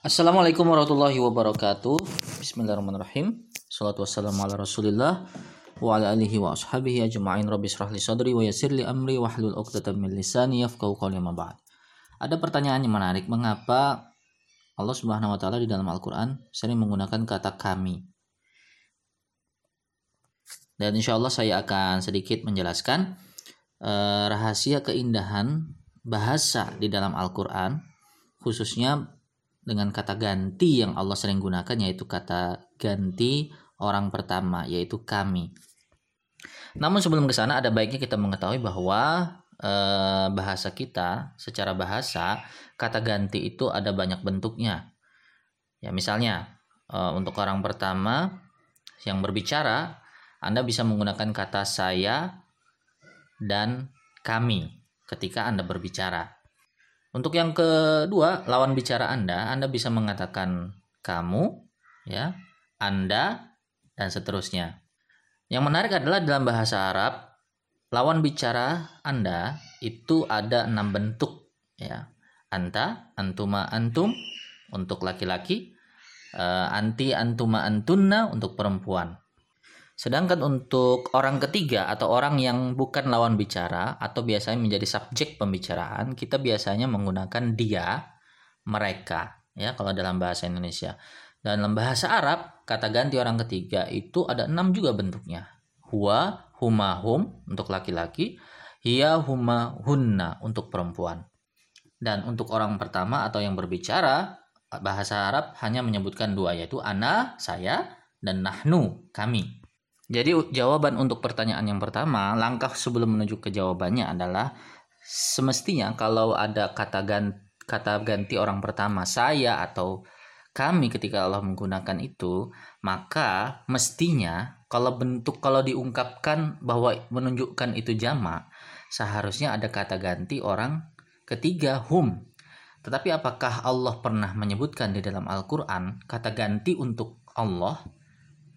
Assalamualaikum warahmatullahi wabarakatuh. Bismillahirrahmanirrahim. Salatu wassalamu ala Rasulillah wa ala alihi wa ashabihi ajma'in. Rabbi li sadri wa yassir li amri wa hlul min lisani yafqahu qawli. Ada pertanyaan yang menarik, mengapa Allah Subhanahu wa taala di dalam Al-Qur'an sering menggunakan kata kami? Dan insya Allah saya akan sedikit menjelaskan eh, rahasia keindahan bahasa di dalam Al-Quran, khususnya dengan kata ganti yang Allah sering gunakan yaitu kata ganti orang pertama yaitu kami. Namun sebelum ke sana ada baiknya kita mengetahui bahwa eh, bahasa kita secara bahasa kata ganti itu ada banyak bentuknya. Ya misalnya eh, untuk orang pertama yang berbicara Anda bisa menggunakan kata saya dan kami ketika Anda berbicara. Untuk yang kedua, lawan bicara Anda, Anda bisa mengatakan kamu, ya, Anda, dan seterusnya. Yang menarik adalah dalam bahasa Arab, lawan bicara Anda itu ada enam bentuk, ya. Anta, antuma, antum untuk laki-laki, uh, anti, antuma, antunna untuk perempuan. Sedangkan untuk orang ketiga atau orang yang bukan lawan bicara atau biasanya menjadi subjek pembicaraan, kita biasanya menggunakan dia, mereka, ya kalau dalam bahasa Indonesia. Dan dalam bahasa Arab, kata ganti orang ketiga itu ada enam juga bentuknya. Huwa, huma, hum untuk laki-laki, hiya, huma, hunna untuk perempuan. Dan untuk orang pertama atau yang berbicara, bahasa Arab hanya menyebutkan dua yaitu ana, saya, dan nahnu, kami. Jadi jawaban untuk pertanyaan yang pertama, langkah sebelum menuju ke jawabannya adalah semestinya kalau ada kata ganti, kata ganti orang pertama saya atau kami ketika Allah menggunakan itu, maka mestinya kalau bentuk kalau diungkapkan bahwa menunjukkan itu jamak, seharusnya ada kata ganti orang ketiga hum. Tetapi apakah Allah pernah menyebutkan di dalam Al-Qur'an kata ganti untuk Allah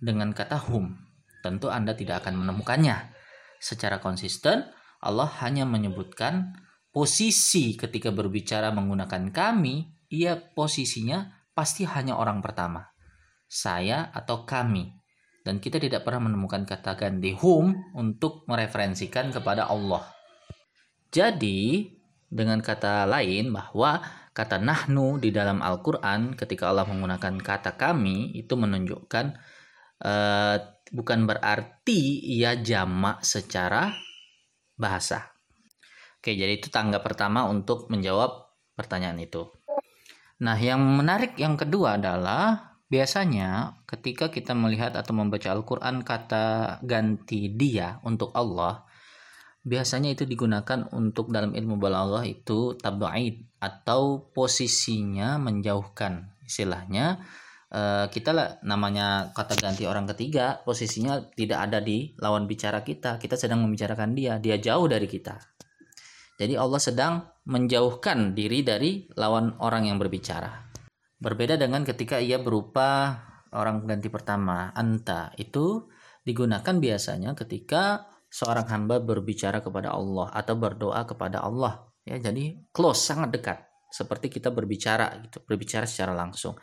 dengan kata hum? Tentu Anda tidak akan menemukannya. Secara konsisten, Allah hanya menyebutkan posisi ketika berbicara menggunakan kami, ia posisinya pasti hanya orang pertama. Saya atau kami. Dan kita tidak pernah menemukan kata ganti hum untuk mereferensikan kepada Allah. Jadi, dengan kata lain bahwa kata nahnu di dalam Al-Quran ketika Allah menggunakan kata kami itu menunjukkan uh, bukan berarti ia jamak secara bahasa. Oke, jadi itu tangga pertama untuk menjawab pertanyaan itu. Nah, yang menarik yang kedua adalah biasanya ketika kita melihat atau membaca Al-Qur'an kata ganti dia untuk Allah, biasanya itu digunakan untuk dalam ilmu balaghah itu tab'id atau posisinya menjauhkan. Istilahnya Eh, kita lah namanya kata ganti orang ketiga posisinya tidak ada di lawan bicara kita. Kita sedang membicarakan dia. Dia jauh dari kita. Jadi Allah sedang menjauhkan diri dari lawan orang yang berbicara. Berbeda dengan ketika ia berupa orang ganti pertama anta. Itu digunakan biasanya ketika seorang hamba berbicara kepada Allah atau berdoa kepada Allah. Ya jadi close sangat dekat. Seperti kita berbicara gitu berbicara secara langsung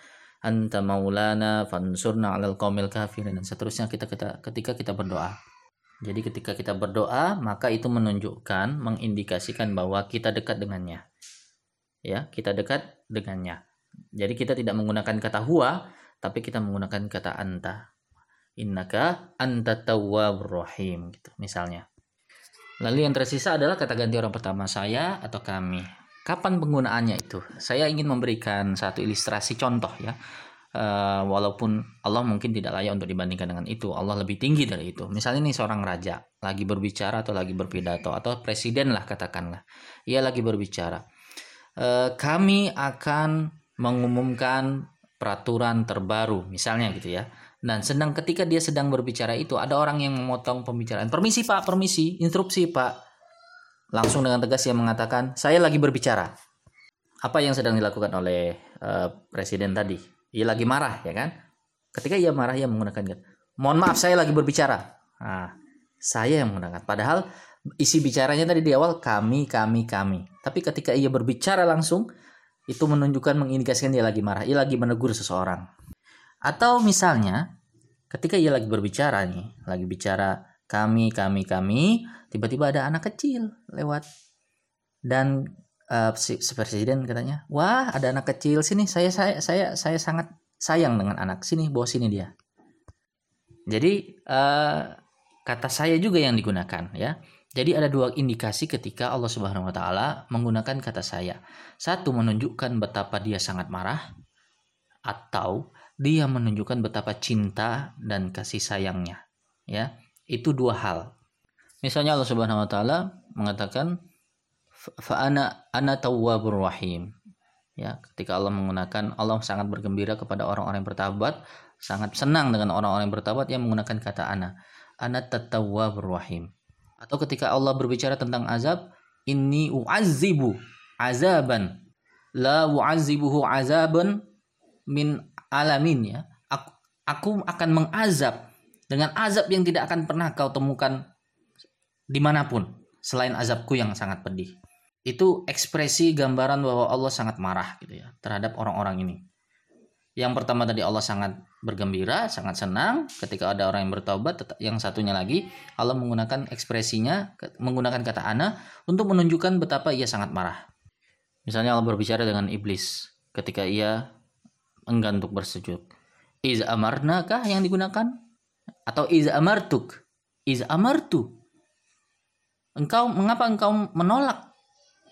anta maulana fansurna alal qaumil kafirin dan seterusnya kita, kita ketika kita berdoa. Jadi ketika kita berdoa, maka itu menunjukkan, mengindikasikan bahwa kita dekat dengannya. Ya, kita dekat dengannya. Jadi kita tidak menggunakan kata huwa, tapi kita menggunakan kata anta. Innaka anta tawwabur rahim gitu misalnya. Lalu yang tersisa adalah kata ganti orang pertama saya atau kami. Kapan penggunaannya itu? Saya ingin memberikan satu ilustrasi contoh ya. Uh, walaupun Allah mungkin tidak layak untuk dibandingkan dengan itu, Allah lebih tinggi dari itu. Misalnya nih seorang raja lagi berbicara atau lagi berpidato atau presiden lah katakanlah, ia lagi berbicara. Uh, kami akan mengumumkan peraturan terbaru, misalnya gitu ya. Dan sedang ketika dia sedang berbicara itu ada orang yang memotong pembicaraan. Permisi Pak, permisi, instruksi Pak langsung dengan tegas ia mengatakan, "Saya lagi berbicara." Apa yang sedang dilakukan oleh uh, presiden tadi? Ia lagi marah, ya kan? Ketika ia marah, ia menggunakan "Mohon maaf, saya lagi berbicara." Nah, saya yang menggunakan. Padahal isi bicaranya tadi di awal kami, kami, kami. Tapi ketika ia berbicara langsung, itu menunjukkan mengindikasikan dia lagi marah, ia lagi menegur seseorang. Atau misalnya ketika ia lagi berbicara nih, lagi bicara kami, kami, kami, tiba-tiba ada anak kecil lewat dan uh, si, si presiden katanya, wah ada anak kecil sini, saya saya saya saya sangat sayang dengan anak sini, bawa sini dia. Jadi uh, kata saya juga yang digunakan ya. Jadi ada dua indikasi ketika Allah Subhanahu wa taala menggunakan kata saya. Satu menunjukkan betapa dia sangat marah atau dia menunjukkan betapa cinta dan kasih sayangnya. Ya, itu dua hal. Misalnya Allah Subhanahu wa taala mengatakan fa ana tawwabur rahim. Ya, ketika Allah menggunakan Allah sangat bergembira kepada orang-orang yang bertawabat, sangat senang dengan orang-orang yang bertawabat yang menggunakan kata ana. Ana tatawwabur rahim atau ketika Allah berbicara tentang azab ini u'azzibu azaban la u'azzibuhu azaban min alamin ya aku akan mengazab dengan azab yang tidak akan pernah kau temukan di mana pun selain azabku yang sangat pedih itu ekspresi gambaran bahwa Allah sangat marah gitu ya terhadap orang-orang ini yang pertama tadi Allah sangat bergembira, sangat senang ketika ada orang yang bertobat. Yang satunya lagi Allah menggunakan ekspresinya, menggunakan kata ana untuk menunjukkan betapa ia sangat marah. Misalnya Allah berbicara dengan iblis ketika ia enggan untuk bersujud. Iz amarna kah yang digunakan? Atau iz amartuk? Iz amartu. Engkau mengapa engkau menolak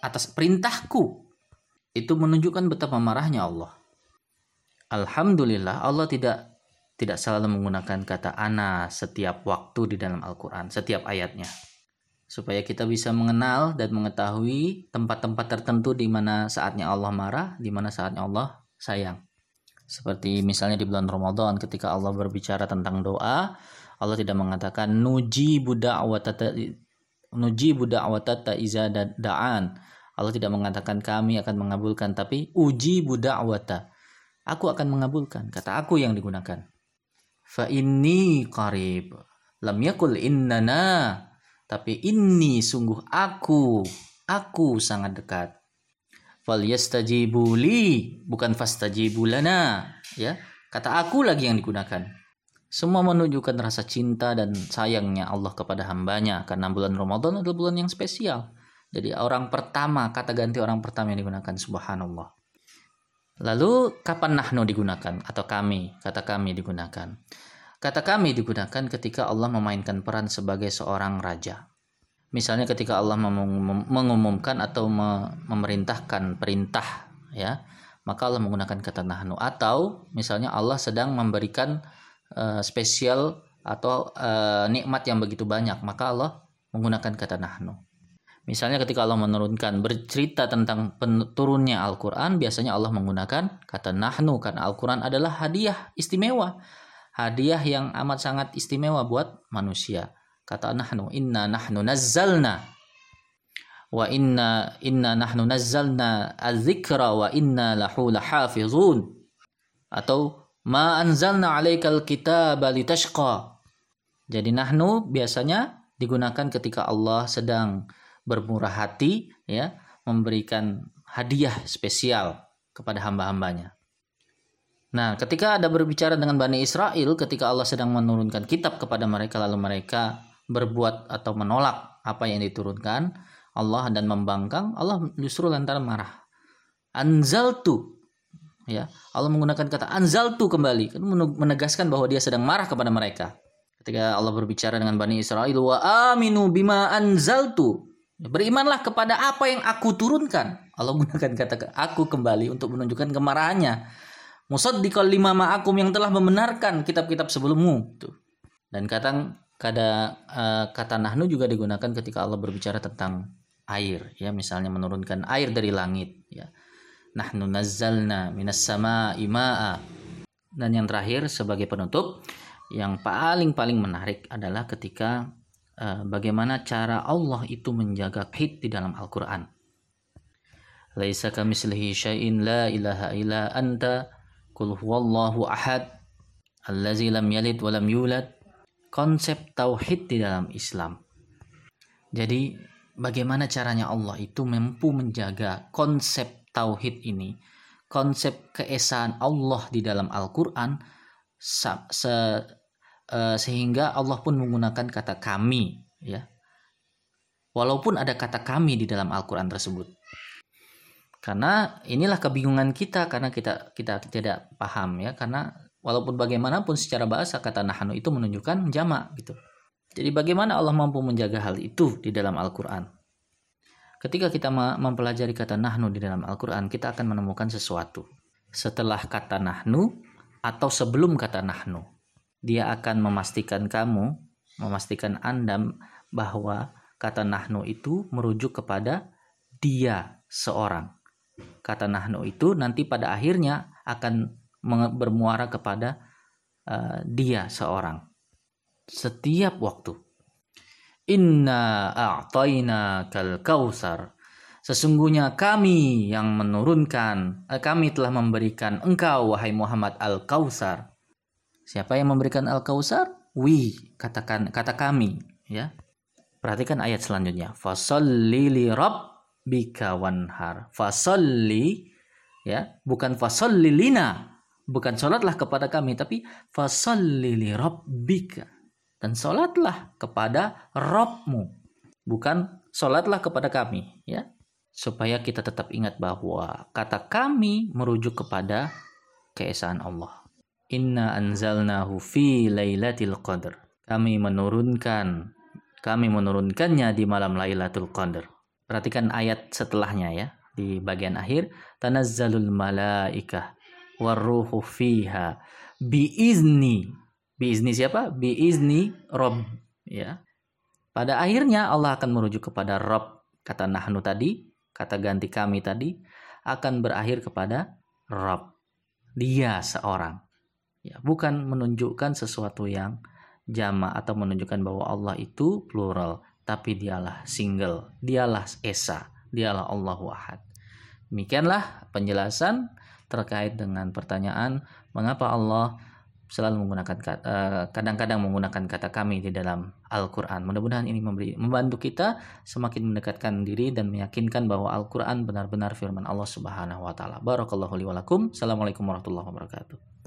atas perintahku? Itu menunjukkan betapa marahnya Allah. Alhamdulillah Allah tidak tidak selalu menggunakan kata ana setiap waktu di dalam Al-Qur'an, setiap ayatnya. Supaya kita bisa mengenal dan mengetahui tempat-tempat tertentu di mana saatnya Allah marah, di mana saatnya Allah sayang. Seperti misalnya di bulan Ramadan ketika Allah berbicara tentang doa, Allah tidak mengatakan nuji buda'watata nuji buda'watata iza da'an. Allah tidak mengatakan kami akan mengabulkan tapi uji buda'wata aku akan mengabulkan. Kata aku yang digunakan. Fa inni qarib. Lam yakul innana. Tapi ini sungguh aku. Aku sangat dekat. Fal yastajibu li. Bukan fastajibu lana. Ya. Kata aku lagi yang digunakan. Semua menunjukkan rasa cinta dan sayangnya Allah kepada hambanya. Karena bulan Ramadan adalah bulan yang spesial. Jadi orang pertama, kata ganti orang pertama yang digunakan. Subhanallah. Lalu kapan nahnu digunakan atau kami, kata kami digunakan? Kata kami digunakan ketika Allah memainkan peran sebagai seorang raja. Misalnya ketika Allah mengumumkan atau memerintahkan perintah ya, maka Allah menggunakan kata nahnu atau misalnya Allah sedang memberikan uh, spesial atau uh, nikmat yang begitu banyak, maka Allah menggunakan kata nahnu. Misalnya ketika Allah menurunkan bercerita tentang turunnya Al-Quran, biasanya Allah menggunakan kata nahnu karena Al-Quran adalah hadiah istimewa. Hadiah yang amat sangat istimewa buat manusia. Kata nahnu, inna nahnu nazzalna. Wa inna inna nahnu nazzalna al-zikra wa inna lahu lahafizun. Atau ma anzalna alaikal kitaba litashqa. Jadi nahnu biasanya digunakan ketika Allah sedang bermurah hati ya memberikan hadiah spesial kepada hamba-hambanya. Nah, ketika ada berbicara dengan Bani Israel, ketika Allah sedang menurunkan kitab kepada mereka, lalu mereka berbuat atau menolak apa yang diturunkan Allah dan membangkang, Allah justru lantaran marah. Anzaltu, ya Allah menggunakan kata anzaltu kembali, kan menegaskan bahwa Dia sedang marah kepada mereka. Ketika Allah berbicara dengan Bani Israel, wa aminu bima anzaltu, Berimanlah kepada apa yang aku turunkan. Allah gunakan kata aku kembali untuk menunjukkan kemarahannya. Musaddiqal lima ma'akum yang telah membenarkan kitab-kitab sebelummu. Tuh. Dan kata kata uh, kata nahnu juga digunakan ketika Allah berbicara tentang air ya. Misalnya menurunkan air dari langit ya. Nahnu nazzalna minas sama ima'a dan yang terakhir sebagai penutup yang paling paling menarik adalah ketika Eh, bagaimana cara Allah itu menjaga hid di dalam Al-Quran. Laisa kamislihi syai'in la ilaha illa anta kul huwallahu ahad allazi lam yalid wa lam yulad konsep tauhid di dalam Islam. Jadi bagaimana caranya Allah itu mampu menjaga konsep tauhid ini, konsep keesaan Allah di dalam Al-Qur'an se, uh, sehingga Allah pun menggunakan kata kami ya. Walaupun ada kata kami di dalam Al-Qur'an tersebut. Karena inilah kebingungan kita karena kita kita tidak paham ya karena walaupun bagaimanapun secara bahasa kata nahnu itu menunjukkan jamak gitu. Jadi bagaimana Allah mampu menjaga hal itu di dalam Al-Qur'an? Ketika kita mempelajari kata nahnu di dalam Al-Qur'an, kita akan menemukan sesuatu. Setelah kata nahnu atau sebelum kata nahnu, dia akan memastikan kamu, memastikan Anda bahwa kata nahnu itu merujuk kepada dia seorang kata nahnu itu nanti pada akhirnya akan bermuara kepada uh, dia seorang. Setiap waktu. Inna a'tayna kal kausar sesungguhnya kami yang menurunkan eh, kami telah memberikan engkau wahai Muhammad al kausar siapa yang memberikan al kausar wi katakan kata kami ya. Perhatikan ayat selanjutnya. Fasalli li rabb bika wanhar. Fasalli ya bukan fasalli lina bukan sholatlah kepada kami tapi fasalli li rabbika. Dan sholatlah kepada Robmu bukan sholatlah kepada kami ya. Supaya kita tetap ingat bahwa kata kami merujuk kepada keesaan Allah. Inna anzalnahu fi lailatul qadr. Kami menurunkan kami menurunkannya di malam Lailatul Qadar Perhatikan ayat setelahnya ya. Di bagian akhir tanazzalul malaikah waruhu fiha. Biizni. Biizni siapa? Biizni rob. Ya. Pada akhirnya Allah akan merujuk kepada rob. Kata nahnu tadi kata ganti kami tadi akan berakhir kepada rob. Dia seorang. Ya bukan menunjukkan sesuatu yang jama atau menunjukkan bahwa Allah itu plural tapi dialah single, dialah esa, dialah Allahu Ahad. Demikianlah penjelasan terkait dengan pertanyaan mengapa Allah selalu menggunakan eh, kadang-kadang menggunakan kata kami di dalam Al-Qur'an. Mudah-mudahan ini memberi membantu kita semakin mendekatkan diri dan meyakinkan bahwa Al-Qur'an benar-benar firman Allah Subhanahu wa taala. Barakallahu li Assalamualaikum warahmatullahi wabarakatuh.